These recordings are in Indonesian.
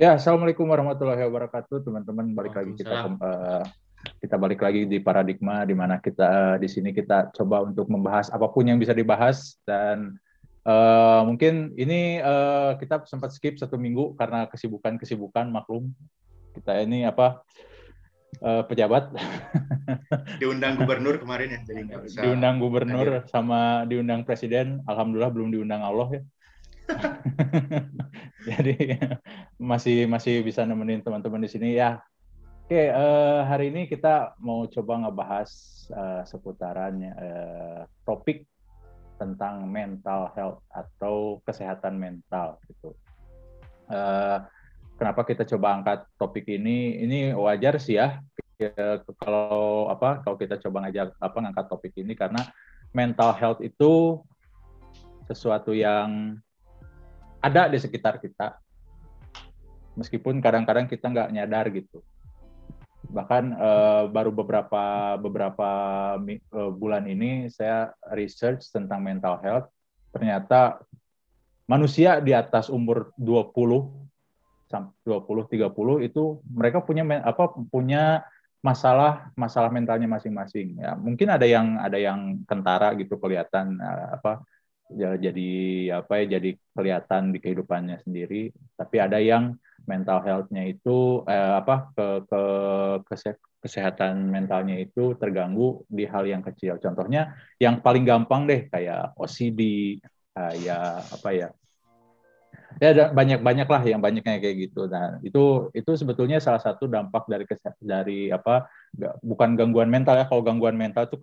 Ya, assalamualaikum warahmatullahi wabarakatuh, teman-teman. Balik lagi kita uh, kita balik lagi di paradigma di mana kita uh, di sini kita coba untuk membahas apa pun yang bisa dibahas. Dan uh, mungkin ini uh, kita sempat skip satu minggu karena kesibukan-kesibukan maklum. Kita ini apa uh, pejabat. Diundang gubernur kemarin ya jadi diundang gubernur hadir. sama diundang presiden. Alhamdulillah belum diundang Allah ya Jadi masih masih bisa nemenin teman-teman di sini ya. Oke, uh, hari ini kita mau coba ngebahas uh, seputaran uh, topik tentang mental health atau kesehatan mental gitu. Uh, kenapa kita coba angkat topik ini? Ini wajar sih ya kalau apa kalau kita coba ngajak apa ngangkat topik ini karena mental health itu sesuatu yang ada di sekitar kita. Meskipun kadang-kadang kita nggak nyadar gitu. Bahkan uh, baru beberapa beberapa uh, bulan ini saya research tentang mental health. Ternyata manusia di atas umur 20 sampai 20 30 itu mereka punya apa punya masalah masalah mentalnya masing-masing. Ya mungkin ada yang ada yang kentara gitu kelihatan uh, apa ya jadi apa ya jadi kelihatan di kehidupannya sendiri. Tapi ada yang mental health-nya itu eh, apa ke, ke kesehatan mentalnya itu terganggu di hal yang kecil. Contohnya yang paling gampang deh kayak OCD kayak apa ya ya banyak banyak lah yang banyaknya kayak gitu. Nah itu itu sebetulnya salah satu dampak dari dari apa bukan gangguan mental ya. Kalau gangguan mental itu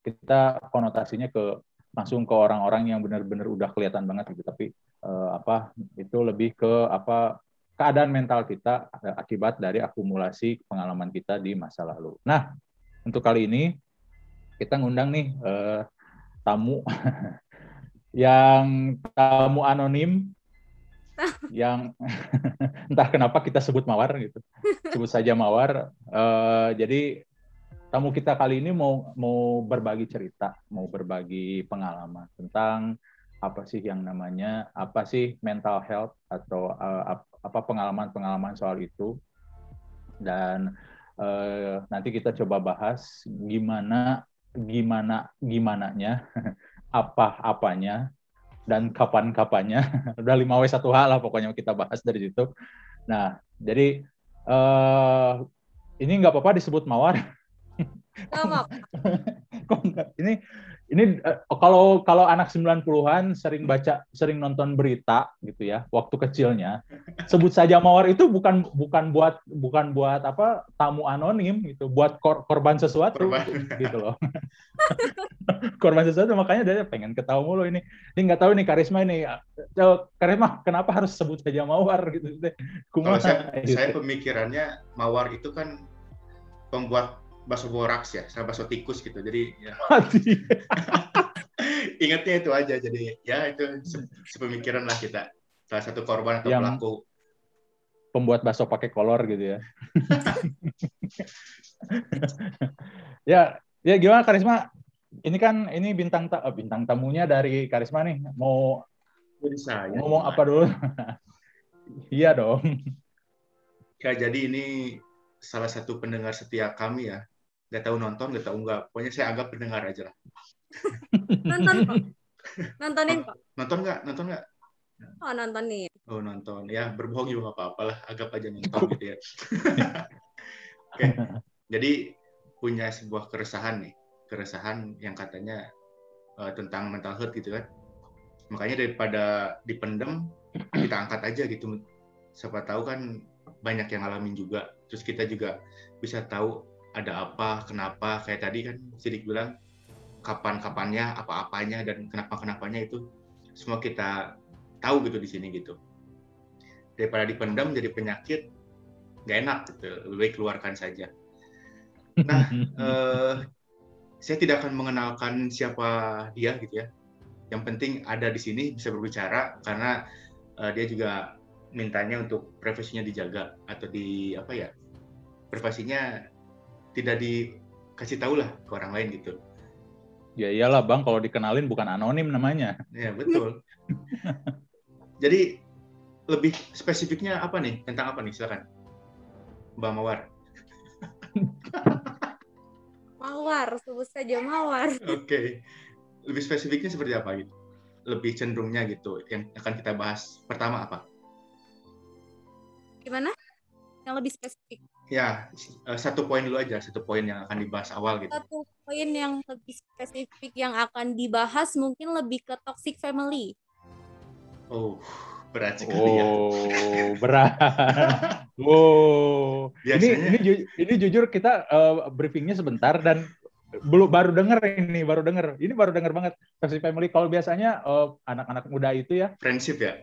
kita konotasinya ke langsung ke orang-orang yang benar-benar udah kelihatan banget gitu. Tapi uh, apa itu lebih ke apa keadaan mental kita uh, akibat dari akumulasi pengalaman kita di masa lalu. Nah, untuk kali ini kita ngundang nih uh, tamu yang tamu anonim yang entah kenapa kita sebut mawar gitu. Sebut saja mawar. Uh, jadi tamu kita kali ini mau mau berbagi cerita, mau berbagi pengalaman tentang apa sih yang namanya apa sih mental health atau uh, apa pengalaman-pengalaman soal itu. Dan uh, nanti kita coba bahas gimana gimana gimana nya apa apanya dan kapan kapannya udah lima w satu hal lah pokoknya kita bahas dari situ. Nah jadi uh, ini nggak apa-apa disebut mawar Kok enggak? Ini ini uh, kalau kalau anak 90-an sering baca sering nonton berita gitu ya waktu kecilnya sebut saja mawar itu bukan bukan buat bukan buat apa tamu anonim gitu buat kor korban sesuatu korban. gitu loh korban sesuatu makanya dia pengen ketahui mulu ini ini nggak tahu nih karisma ini karisma kenapa harus sebut saja mawar gitu deh kalau saya, gitu. saya pemikirannya mawar itu kan pembuat bakso boraks ya, sama bakso tikus gitu. Jadi ya. Ingatnya itu aja. Jadi ya itu sepemikiran lah kita. Salah satu korban atau yang pelaku. Pembuat bakso pakai kolor gitu ya. ya, ya gimana Karisma? Ini kan ini bintang ta oh, bintang tamunya dari Karisma nih. Mau saya, ngomong apa dulu? iya dong. Ya, jadi ini salah satu pendengar setia kami ya. Nggak tahu nonton nggak tahu nggak. Pokoknya saya anggap pendengar aja lah. Nonton kok. Nontonin kok? Nonton nggak? Nonton nggak? Oh nonton nih oh nonton. Ya berbohong juga nggak apa-apa lah. Anggap aja nonton. Gitu ya oke. Jadi punya sebuah keresahan nih. Keresahan yang katanya uh, tentang mental health gitu kan. Makanya daripada dipendem kita angkat aja gitu. Siapa tahu kan banyak yang ngalamin juga terus kita juga bisa tahu ada apa, kenapa, kayak tadi kan Sidik bilang kapan-kapannya, apa-apanya dan kenapa-kenapanya itu semua kita tahu gitu di sini gitu. Daripada dipendam jadi penyakit, nggak enak gitu, lebih baik keluarkan saja. Nah, eh, saya tidak akan mengenalkan siapa dia gitu ya. Yang penting ada di sini bisa berbicara karena eh, dia juga mintanya untuk privasinya dijaga atau di apa ya privasinya tidak dikasih tahu lah ke orang lain gitu. Ya iyalah bang, kalau dikenalin bukan anonim namanya. Ya betul. Jadi lebih spesifiknya apa nih? Tentang apa nih? Silakan. Mbak Mawar. Mawar, sebut saja mawar. Oke. Lebih spesifiknya seperti apa gitu? Lebih cenderungnya gitu yang akan kita bahas. Pertama apa? Gimana? Yang lebih spesifik. Ya, eh, satu poin dulu aja, satu poin yang akan dibahas awal gitu. Satu poin yang lebih spesifik yang akan dibahas mungkin lebih ke toxic family. Oh, berat sekali ya. Oh, berat. wow. Ini Biasanya ini ju- ini jujur kita eh, briefingnya sebentar dan belum baru denger ini, baru denger. Ini baru denger banget Toxic Family. Kalau biasanya eh, anak-anak muda itu ya friendship ya.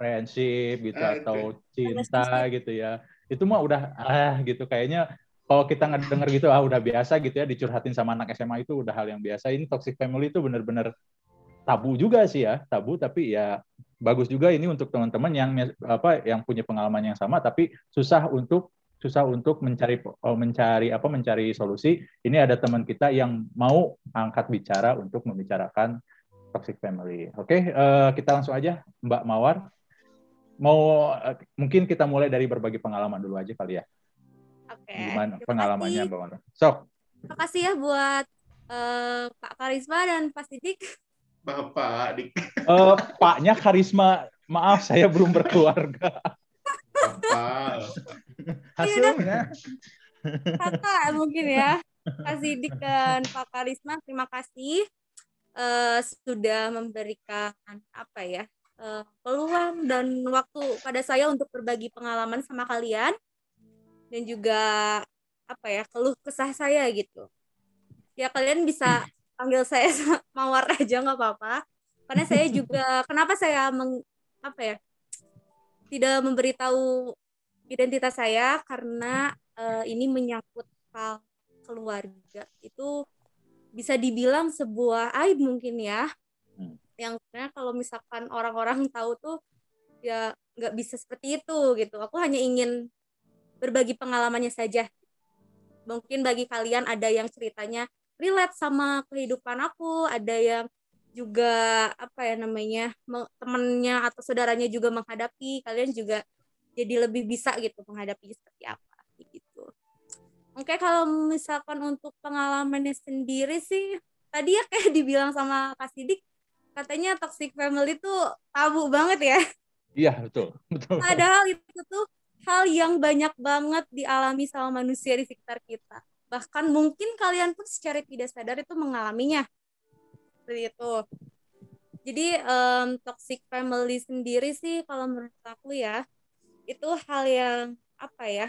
Friendship gitu Ah, atau cinta gitu ya. Itu mah udah ah gitu kayaknya kalau kita ngedenger gitu ah udah biasa gitu ya dicurhatin sama anak SMA itu udah hal yang biasa. Ini toxic family itu bener-bener tabu juga sih ya, tabu tapi ya bagus juga ini untuk teman-teman yang apa yang punya pengalaman yang sama tapi susah untuk susah untuk mencari oh, mencari apa mencari solusi. Ini ada teman kita yang mau angkat bicara untuk membicarakan toxic family. Oke, eh, kita langsung aja Mbak Mawar. Mau eh, mungkin kita mulai dari berbagi pengalaman dulu aja kali ya. Oke. Gimana terima pengalamannya. Mbak? Sok. Terima kasih ya buat eh, Pak Karisma dan Pak Sidik. Bapak, Dik. Eh, Paknya karisma. Maaf, saya belum berkeluarga. Bapak. Hasilnya. Kakak mungkin ya. Pak Sidik dan Pak Karisma, terima kasih eh, sudah memberikan apa ya eh, peluang dan waktu pada saya untuk berbagi pengalaman sama kalian dan juga apa ya keluh kesah saya gitu. Ya kalian bisa panggil saya Mawar aja nggak apa-apa. Karena saya juga kenapa saya meng, apa ya tidak memberitahu identitas saya karena eh, ini menyangkut hal keluarga itu bisa dibilang sebuah aib mungkin ya. Yang sebenarnya kalau misalkan orang-orang tahu tuh ya nggak bisa seperti itu gitu. Aku hanya ingin berbagi pengalamannya saja. Mungkin bagi kalian ada yang ceritanya relate sama kehidupan aku ada yang juga apa ya namanya me- temennya atau saudaranya juga menghadapi kalian juga jadi lebih bisa gitu menghadapi seperti apa gitu. Oke, kalau misalkan untuk pengalamannya sendiri sih, tadi ya kayak dibilang sama Kak Sidik, katanya toxic family itu tabu banget ya. Iya, betul. Betul. Padahal itu tuh hal yang banyak banget dialami sama manusia di sekitar kita. Bahkan mungkin kalian pun secara tidak sadar itu mengalaminya. Seperti itu. Jadi em, toxic family sendiri sih kalau menurut aku ya, itu hal yang apa ya,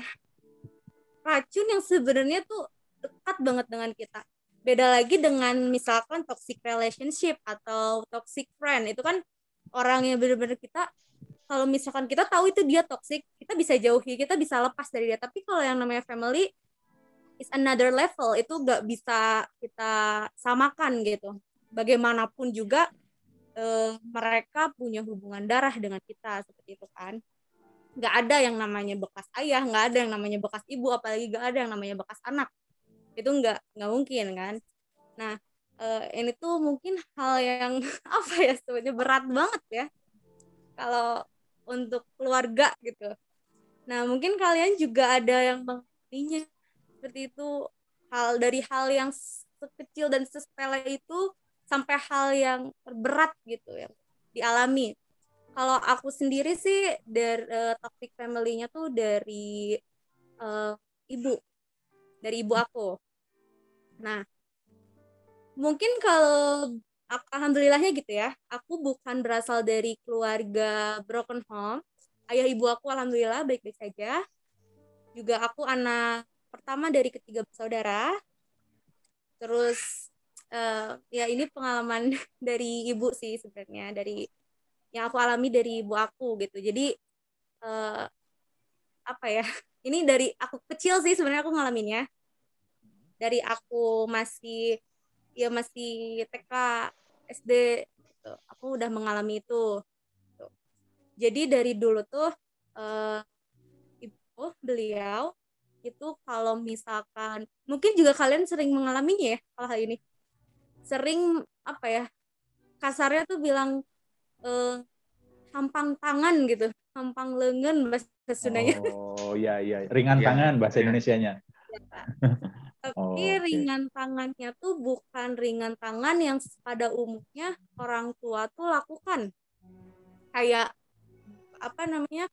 racun yang sebenarnya tuh dekat banget dengan kita. Beda lagi dengan misalkan toxic relationship atau toxic friend. Itu kan orang yang benar-benar kita kalau misalkan kita tahu itu dia toxic, kita bisa jauhi, kita bisa lepas dari dia. Tapi kalau yang namanya family is another level, itu nggak bisa kita samakan gitu. Bagaimanapun juga eh, mereka punya hubungan darah dengan kita seperti itu kan nggak ada yang namanya bekas ayah nggak ada yang namanya bekas ibu apalagi nggak ada yang namanya bekas anak itu nggak nggak mungkin kan. Nah eh, ini tuh mungkin hal yang apa ya sebenarnya berat banget ya. Kalau untuk keluarga gitu. Nah mungkin kalian juga ada yang mengalaminya seperti itu. Hal dari hal yang sekecil dan sesepele itu sampai hal yang terberat gitu yang dialami. Kalau aku sendiri sih dari uh, toxic family-nya tuh dari uh, ibu, dari ibu aku. Nah, mungkin kalau alhamdulillahnya gitu ya, aku bukan berasal dari keluarga broken home. Ayah ibu aku alhamdulillah baik-baik saja. Juga aku anak pertama dari ketiga bersaudara. Terus uh, ya ini pengalaman dari ibu sih sebenarnya dari yang aku alami dari ibu aku gitu jadi uh, apa ya ini dari aku kecil sih sebenarnya aku ngalaminnya dari aku masih ya masih TK SD gitu. aku udah mengalami itu gitu. jadi dari dulu tuh uh, ibu beliau itu kalau misalkan mungkin juga kalian sering mengalaminya ya kalau hal ini sering apa ya kasarnya tuh bilang uh, tampang tangan gitu tampang lengan bahasa Sundanya Oh iya iya, ringan Iya, tangan bahasa iya. Indonesianya. Tapi Oh, oke. ringan tangannya tuh bukan ringan tangan yang pada umumnya orang tua tuh lakukan kayak apa namanya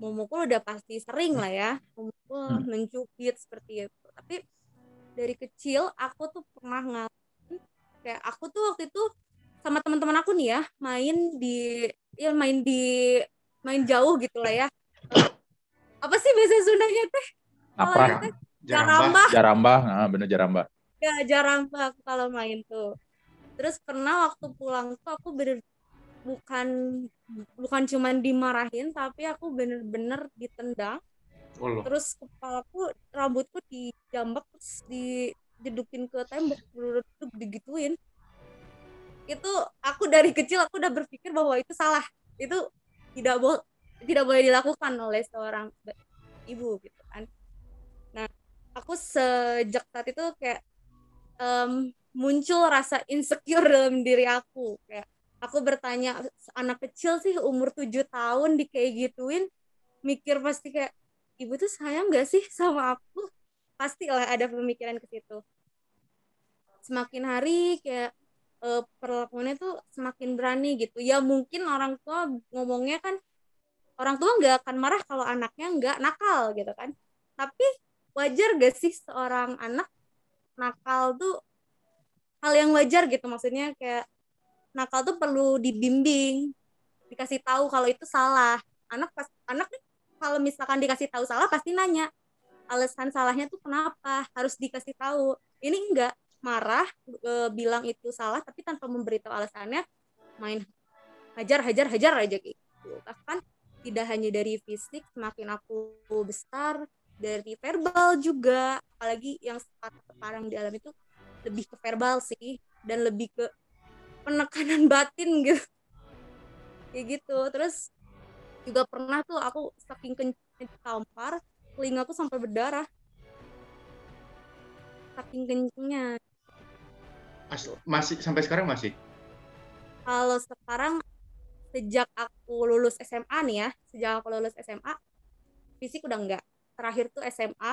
memukul udah pasti sering lah ya memukul Hmm. mencubit seperti itu tapi dari kecil aku tuh pernah ngalamin kayak aku tuh waktu itu sama teman-teman aku nih ya main di ya main di main jauh gitu lah ya apa sih bahasa Sundanya teh Apa? Kalau Jarambah. Jarambah, ah, bener jarambah. ya jarang banget kalau main tuh. Terus pernah waktu pulang tuh aku bener bukan bukan cuman dimarahin tapi aku bener-bener ditendang. Oh, terus kepalaku rambutku dijambak terus dijedukin ke tembok duduk digituin. Itu aku dari kecil aku udah berpikir bahwa itu salah. Itu tidak boleh tidak boleh dilakukan oleh seorang ibu gitu kan. nah aku sejak saat itu kayak em, muncul rasa insecure dalam diri aku. Kayak aku bertanya anak kecil sih umur tujuh tahun di kayak gituin? Mikir pasti kayak ibu tuh sayang gak sih sama aku? Pastilah ada pemikiran ke situ. Semakin hari kayak eh, perlakuannya tuh semakin berani gitu. Ya mungkin orang tua ngomongnya kan orang tua nggak akan marah kalau anaknya nggak nakal gitu kan. Tapi wajar gak sih seorang anak nakal tuh hal yang wajar gitu? Maksudnya kayak nakal tuh perlu dibimbing dikasih tahu kalau itu salah. Anak pas anak nih kalau misalkan dikasih tahu salah pasti nanya alasan salahnya tuh kenapa? Harus dikasih tahu. Ini enggak. Marah e, bilang itu salah tapi tanpa memberitahu alasannya main hajar hajar hajar aja gitu. Bahkan tidak hanya dari fisik semakin aku besar dari verbal juga. Apalagi yang sekarang di alam itu lebih ke verbal sih dan lebih ke penekanan batin gitu. Kayak gitu. Terus juga pernah tuh aku saking kenceng tampar telingaku sampai berdarah. Saking kencengnya As- masih sampai sekarang masih. kalau sekarang sejak aku lulus SMA nih ya sejak aku lulus SMA fisik udah enggak terakhir tuh SMA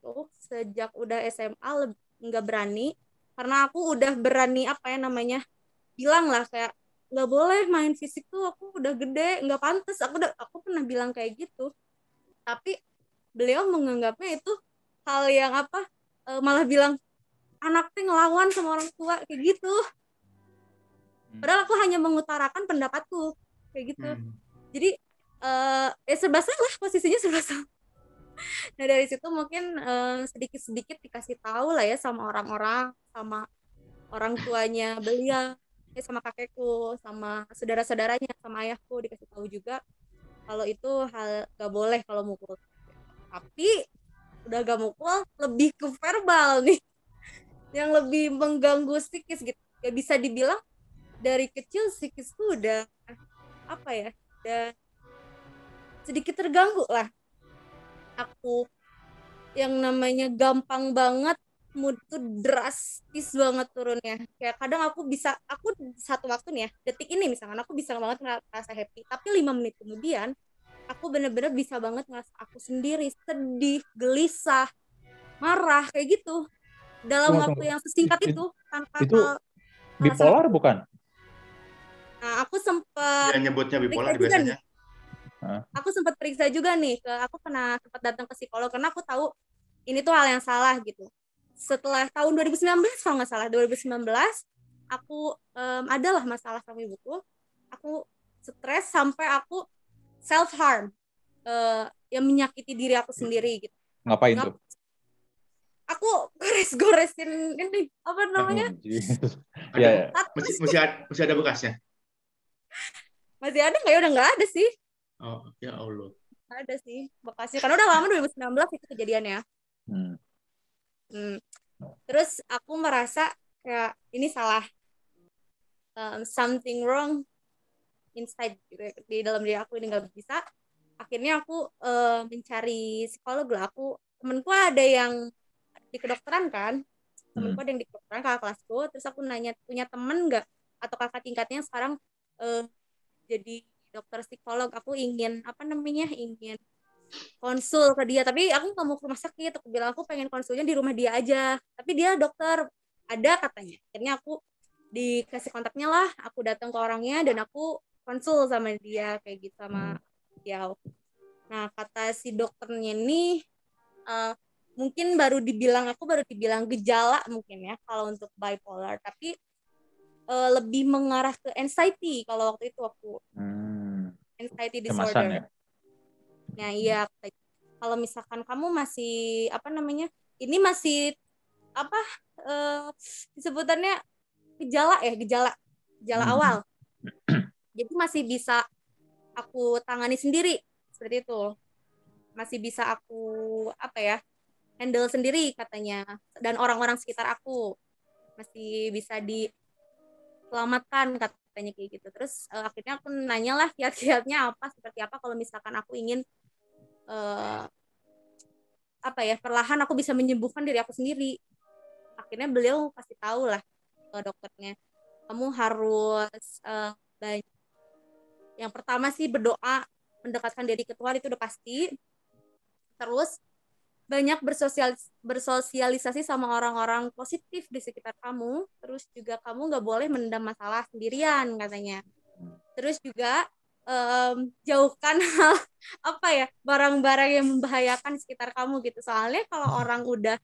tuh sejak udah SMA nggak berani karena aku udah berani apa ya namanya bilang lah kayak nggak boleh main fisik tuh aku udah gede nggak pantas aku udah aku pernah bilang kayak gitu. Tapi beliau menganggapnya itu hal yang apa eh, malah bilang anak tuh ngelawan sama orang tua kayak gitu. Padahal aku hanya mengutarakan pendapatku kayak gitu. Hmm. jadi eh ya serba salah posisinya serba salah nah dari situ mungkin sedikit sedikit dikasih tahu lah ya sama orang-orang sama orang tuanya beliau ya sama kakekku sama saudara-saudaranya sama ayahku dikasih tahu juga kalau itu hal gak boleh kalau mukul. Tapi udah gak mukul lebih ke verbal nih. Yang lebih mengganggu psikis gitu. Ya bisa dibilang dari kecil psikis udah apa ya udah sedikit terganggu lah aku yang namanya gampang banget mood tuh drastis banget turunnya. Kayak kadang aku bisa aku satu waktu nih ya detik ini misalkan aku bisa banget ngerasa happy. Tapi lima menit kemudian aku bener-bener bisa banget ngerasa aku sendiri sedih gelisah marah kayak gitu. Dalam Tunggu, waktu yang sesingkat It- itu tanpa itu Bipolar bukan? nah aku sempet Dia nyebutnya bipolar Periksa aku sempat periksa juga nih ke aku pernah sempat datang ke psikolog karena aku tahu ini tuh hal yang salah gitu. Setelah tahun 2019 kalau nggak salah 2019 aku em, adalah masalah sama ibuku aku stres sampai aku self harm yang menyakiti diri aku sendiri gitu. Ngapain Ngap- tuh? aku gores-goresin ini apa namanya? Oh, Iya, iya. Masih masih ada, masih ada bekasnya. masih ada nggak ya? Udah nggak ada sih Oh, ya Allah. Ada sih bekasnya karena udah lama 2019 itu kejadiannya Hmm. Hmm. Terus aku merasa kayak ini salah um, something wrong inside gitu ya, di dalam diri aku ini nggak bisa. Akhirnya aku uh, mencari psikolog lah. Aku temenku ada yang di kedokteran kan, temenku ada yang di kedokteran kakak kelasku. Terus aku nanya punya temen nggak atau kakak tingkatnya yang sekarang uh, jadi dokter psikolog aku ingin apa namanya ingin konsul ke dia. Tapi aku nggak mau ke rumah sakit. Aku bilang aku pengen konsulnya di rumah dia aja. Tapi dia dokter ada katanya. Akhirnya aku dikasih kontaknya lah. Aku datang ke orangnya dan aku konsul sama dia kayak gitu sama dia. Nah kata si dokternya ini uh, mungkin baru dibilang aku baru dibilang gejala mungkin ya kalau untuk bipolar. Tapi uh, lebih mengarah ke anxiety kalau waktu itu aku. Hmm. Anxiety disorder. ya? Nah iya kalau misalkan kamu masih apa namanya ini masih apa uh, disebutannya gejala ya gejala gejala hmm. awal. Jadi masih bisa aku tangani sendiri seperti itu. Masih bisa aku apa ya handle sendiri katanya dan orang-orang sekitar aku masih bisa di selamatkan katanya kayak gitu. Terus uh, akhirnya aku nanya lah kiat-kiatnya apa seperti apa kalau misalkan aku ingin uh, apa ya perlahan aku bisa menyembuhkan diri aku sendiri. Akhirnya beliau pasti tahu lah ke dokternya kamu harus uh, banyak. Yang pertama sih berdoa mendekatkan diri ke Tuhan itu udah pasti. Terus banyak bersosialis bersosialisasi sama orang-orang positif di sekitar kamu. Terus juga kamu nggak boleh mendam masalah sendirian katanya. Terus juga um, jauhkan hal apa ya barang-barang yang membahayakan di sekitar kamu gitu. Soalnya kalau orang udah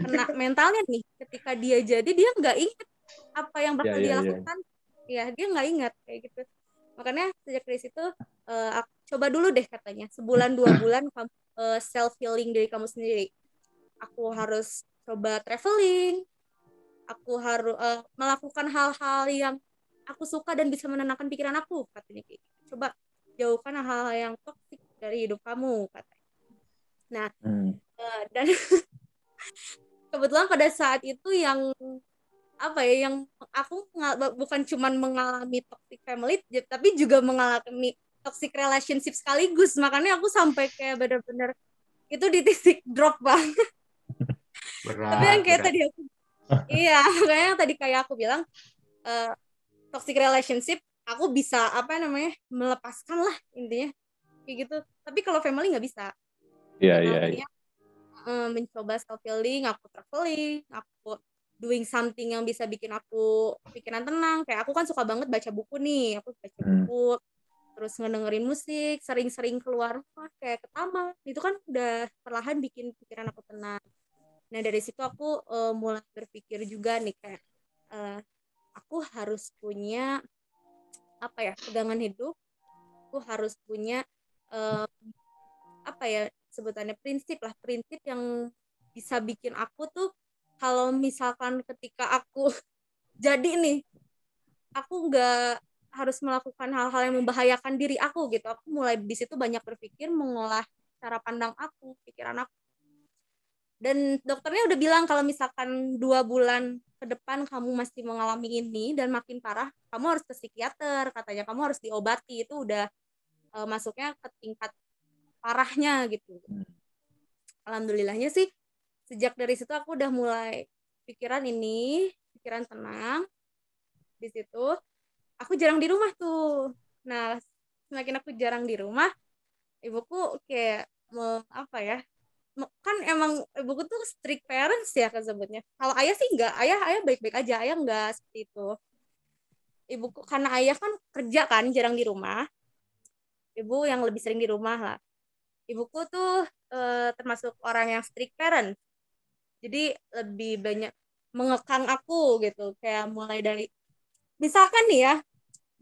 kena mentalnya nih ketika dia jadi dia nggak ingat apa yang bakal yeah, dia yeah, iya. lakukan. Yeah. ya dia nggak ingat kayak gitu. Makanya sejak dari situ uh, aku coba dulu deh katanya. Sebulan dua bulan kamu uh, eh, self healing dari kamu sendiri aku harus coba traveling aku harus uh, melakukan hal-hal yang aku suka dan bisa menenangkan pikiran aku katanya gitu. coba jauhkan hal-hal yang toksik dari hidup kamu katanya nah hmm. uh, dan kebetulan pada saat itu yang apa ya yang aku bukan cuma mengalami toxic family tapi juga mengalami toxic relationship sekaligus. Makanya aku sampai kayak bener-bener itu di titik drop banget. Berat, tapi yang kayak berat. tadi aku iya kayak yang tadi kayak aku bilang uh, toxic relationship aku bisa apa namanya melepaskan lah intinya. Kayak gitu. Tapi kalau family nggak bisa. Iya iya iya eh, mencoba self healing aku traveling aku doing something yang bisa bikin aku pikiran tenang. Kayak aku kan suka banget baca buku nih. Aku baca hmm. buku terus ngedengerin musik sering-sering keluar rumah kayak ke taman itu kan udah perlahan bikin pikiran aku tenang. Nah dari situ aku uh, mulai berpikir juga nih kayak uh, aku harus punya apa ya pegangan hidup. Aku harus punya uh, apa ya sebutannya prinsip lah. Prinsip yang bisa bikin aku tuh kalau misalkan ketika aku jadi nih aku nggak harus melakukan hal-hal yang membahayakan diri aku gitu. Aku mulai di situ banyak berpikir mengolah cara pandang aku pikiran aku. Dan dokternya udah bilang kalau misalkan dua bulan ke depan kamu masih mengalami ini dan makin parah kamu harus ke psikiater katanya. Kamu harus diobati. Itu udah uh, masuknya ke tingkat parahnya gitu. Alhamdulillahnya sih sejak dari situ aku udah mulai pikiran ini pikiran tenang. Di situ aku jarang di rumah tuh. Nah semakin aku jarang di rumah ibuku kayak mau apa ya kan emang ibuku tuh strict parents ya kan sebutnya kalau ayah sih enggak ayah ayah baik-baik aja ayah enggak seperti itu. Ibuku karena ayah kan kerja kan jarang di rumah. Ibu yang lebih sering di rumah lah. Ibuku tuh e, termasuk orang yang strict parent. Jadi lebih banyak mengekang aku gitu kayak mulai dari misalkan nih ya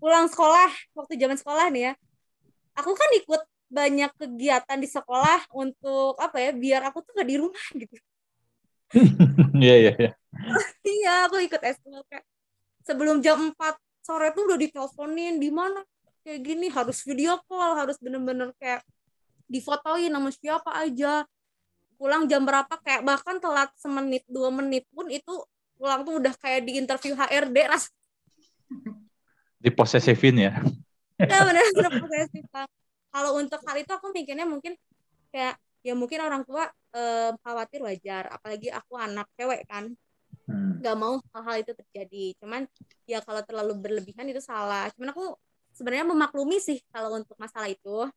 pulang sekolah waktu zaman sekolah nih ya. Aku kan ikut banyak kegiatan di sekolah untuk apa ya biar aku tuh gak di rumah gitu. Iya iya iya. Iya aku ikut SKL kayak sebelum jam 4 sore tuh udah diteleponin di mana? Kayak gini harus video call harus bener-bener kayak difotoin sama siapa aja. Pulang jam berapa kayak bahkan telat semenit dua menit pun itu pulang tuh udah kayak di interview HRD ras diposesifin ya? Ya benar-benar posesif kalau untuk hal itu aku mikirnya mungkin kayak ya mungkin orang tua eh, khawatir wajar. Apalagi aku anak cewek kan. Hmm. nggak mau hal-hal itu terjadi. Cuman ya kalau terlalu berlebihan itu salah. Cuman aku sebenarnya memaklumi sih kalau untuk masalah itu.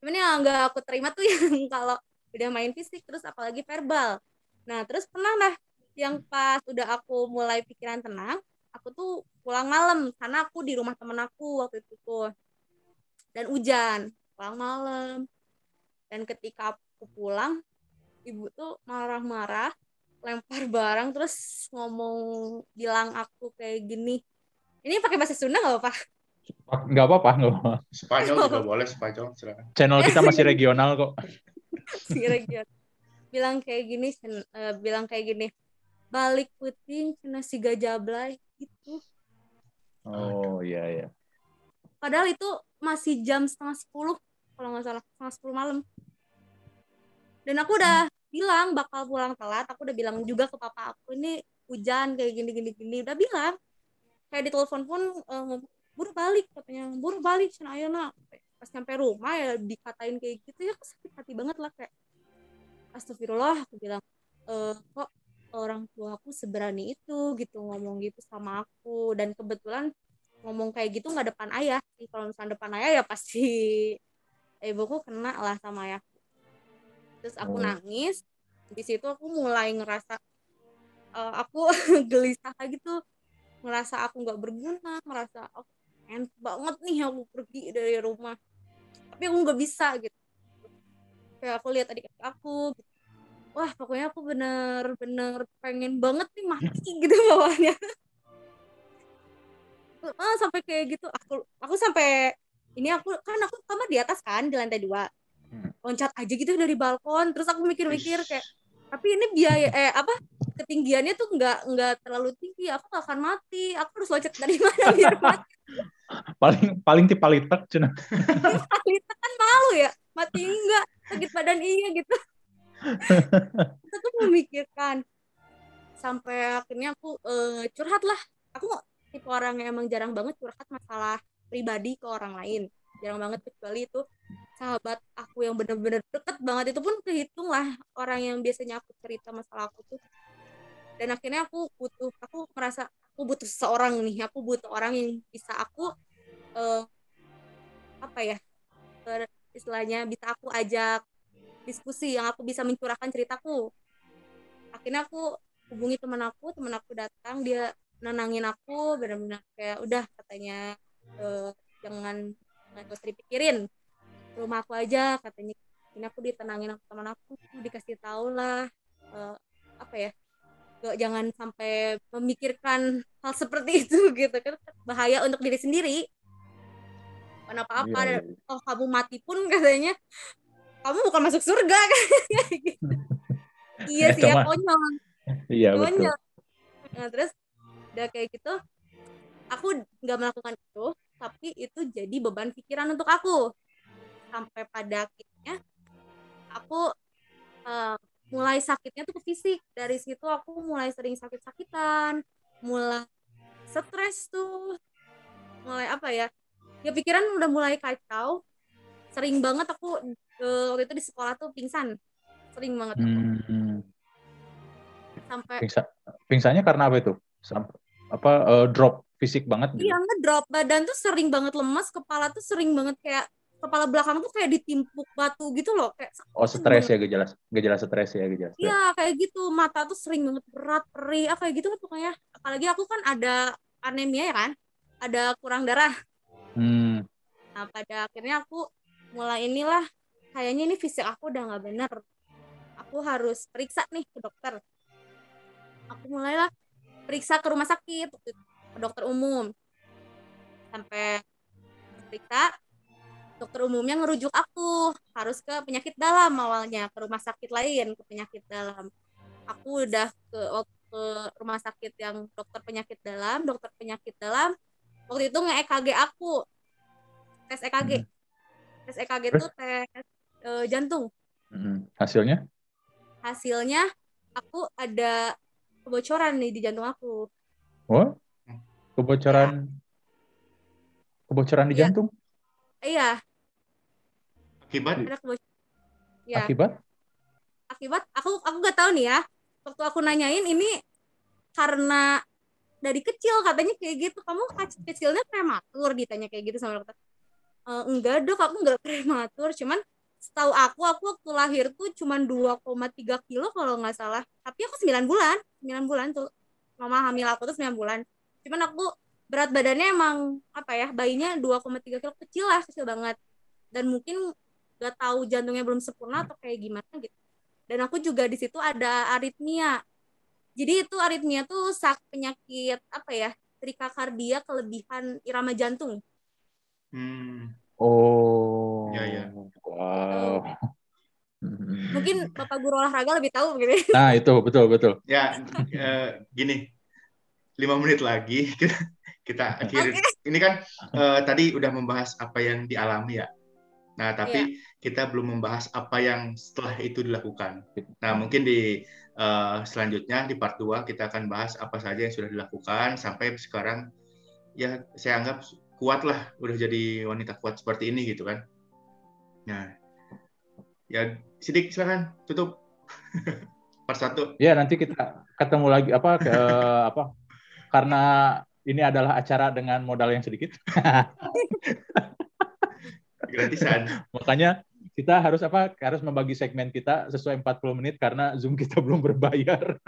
Cuman yang nggak aku terima tuh yang kalau udah main fisik terus apalagi verbal. Nah terus pernah lah yang pas udah aku mulai pikiran tenang aku tuh pulang malam karena aku di rumah temen aku waktu itu tuh dan hujan pulang malam dan ketika aku pulang ibu tuh marah-marah lempar barang terus ngomong bilang aku kayak gini ini pakai bahasa Sunda nggak apa Nggak apa-apa, nggak apa-apa. Spanyol juga boleh, Spanyol silakan. Channel kita masih regional kok. Kira-kira bilang kayak gini, uh, bilang kayak gini, balik puting kena si gajablay gitu. Oh iya iya. Padahal itu masih jam setengah sepuluh kalau nggak salah setengah sepuluh malam. Dan aku udah bilang bakal pulang telat. Aku udah bilang juga ke papa aku ini hujan kayak gini gini gini. Udah bilang. Kayak di telepon pun uh, buru balik katanya buru balik sana ayo nak pas nyampe rumah ya dikatain kayak gitu ya aku sakit hati banget lah kayak astagfirullah aku bilang e, kok orang tua aku seberani itu gitu ngomong gitu sama aku. Dan kebetulan ngomong kayak gitu nggak depan ayah sih. Kalau misalnya depan ayah ya pasti ibuku kena lah sama ayah terus aku oh. nangis. Di situ aku mulai ngerasa uh, aku gelisah gitu. Ngerasa aku nggak berguna ngerasa aku pengen banget nih aku pergi dari rumah. Tapi aku nggak bisa gitu. Kayak aku lihat adik aku gitu. Wah pokoknya aku bener-bener pengen banget nih mati gitu bawahnya. Ah, sampai kayak gitu aku aku sampai ini aku kan aku kamar di atas kan di lantai dua. Hmm. loncat aja gitu dari balkon terus aku mikir-mikir kayak tapi ini biaya eh apa ketinggiannya tuh nggak nggak terlalu tinggi aku gak akan mati. Aku harus loncat dari mana biar mati? Paling paling tipe litek cina litek kan malu ya mati enggak sakit badan iya gitu kita tuh memikirkan sampai akhirnya aku uh, curhat lah. Aku tipe orang yang emang jarang banget curhat masalah pribadi ke orang lain. Jarang banget kecuali itu sahabat aku yang bener-bener deket banget. Itu pun kehitung lah orang yang biasanya aku cerita masalah aku tuh. Dan akhirnya aku butuh aku merasa aku butuh seseorang nih. Aku butuh orang yang bisa aku uh, apa ya istilahnya bisa aku ajak diskusi yang aku bisa mencurahkan ceritaku. Akhirnya aku hubungi teman aku teman aku datang dia nenangin aku benar-benar kayak udah katanya uh, jangan nggak usah dipikirin rumah aku aja katanya. Ini aku ditenangin aku teman aku dikasih tahu lah uh, apa ya gak, jangan sampai memikirkan hal seperti itu gitu kan. Bahaya untuk diri sendiri. Kenapa apa iya. oh kamu mati pun katanya kamu bukan masuk surga kan? Gitu. iya sih ya konyol. Iya konyol. nah, terus udah kayak gitu aku nggak melakukan itu tapi itu jadi beban pikiran untuk aku. Sampai pada akhirnya aku uh, mulai sakitnya tuh ke fisik. Dari situ aku mulai sering sakit-sakitan mulai stres tuh. Mulai apa ya ya pikiran udah mulai kacau sering banget aku uh, waktu itu di sekolah tuh pingsan. Sering banget hmm. sampai Pingsa, pingsannya karena apa itu? Sampai apa uh, drop fisik banget gitu? iya ngedrop. Badan tuh sering banget lemas kepala tuh sering banget kayak kepala belakang tuh kayak ditimpuk batu gitu loh kayak oh stres ya gejala gejala stres ya gejala iya kayak gitu. Mata tuh sering banget berat perih ah, kayak gitu kan pokoknya. Apalagi aku kan ada anemia ya kan? Ada kurang darah. Hmm. nah pada akhirnya aku mulai inilah kayaknya ini fisik aku udah nggak bener. Aku harus periksa nih ke dokter. Aku mulailah periksa ke rumah sakit ke dokter umum. Sampai periksa dokter umumnya ngerujuk aku harus ke penyakit dalam awalnya ke rumah sakit lain ke penyakit dalam. Aku udah ke ke rumah sakit yang dokter penyakit dalam dokter penyakit dalam. Waktu itu nge EKG aku tes EKG hmm. Tes EKG itu tes e, jantung hmm. hasilnya hasilnya aku ada kebocoran nih di jantung aku oh kebocoran ya. kebocoran di ya. jantung iya Akibat? Ya. Akibat? Akibat? Aku aku nggak tahu nih ya. Waktu aku nanyain ini karena dari kecil katanya kayak gitu kamu kecilnya prematur ditanya kayak gitu sama dokter e, enggak dok aku enggak prematur. Cuman setahu aku aku waktu lahir tuh cuma 2,3 kilo kalau nggak salah. Tapi aku 9 bulan 9 bulan tuh. Mama hamil aku tuh 9 bulan. Cuman aku berat badannya emang apa ya bayinya 2,3 kilo kecil lah kecil banget. Dan mungkin nggak tahu jantungnya belum sempurna atau kayak gimana gitu. Dan aku juga di situ ada aritmia. Jadi itu aritmia tuh sak penyakit apa ya trikakardia kelebihan irama jantung. Hmm. Oh. Ya, ya. Wow. mungkin bapak guru olahraga lebih tahu gitu Nah itu betul betul. Ya, eh, gini, lima menit lagi kita kita akhiri. Ini kan eh, tadi udah membahas apa yang dialami ya. Nah, tapi kita belum membahas apa yang setelah itu dilakukan. Nah, mungkin di eh, selanjutnya di part 2 kita akan bahas apa saja yang sudah dilakukan sampai sekarang ya saya anggap kuat lah, udah jadi wanita kuat seperti ini gitu kan. Nah, ya Sidik silakan tutup part satu. Ya nanti kita ketemu lagi apa ke, apa karena ini adalah acara dengan modal yang sedikit. Gratisan. Makanya kita harus apa harus membagi segmen kita sesuai 40 menit karena Zoom kita belum berbayar.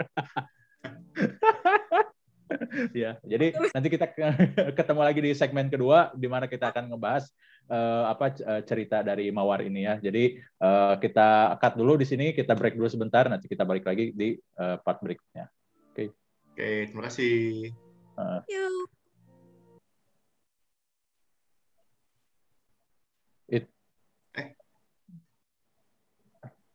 Ya, jadi nanti kita ketemu lagi di segmen kedua di mana kita akan ngebahas uh, apa cerita dari Mawar ini ya. Jadi uh, kita cut dulu di sini, kita break dulu sebentar, nanti kita balik lagi di uh, part berikutnya. Oke. Okay. Oke, okay, terima kasih. Uh.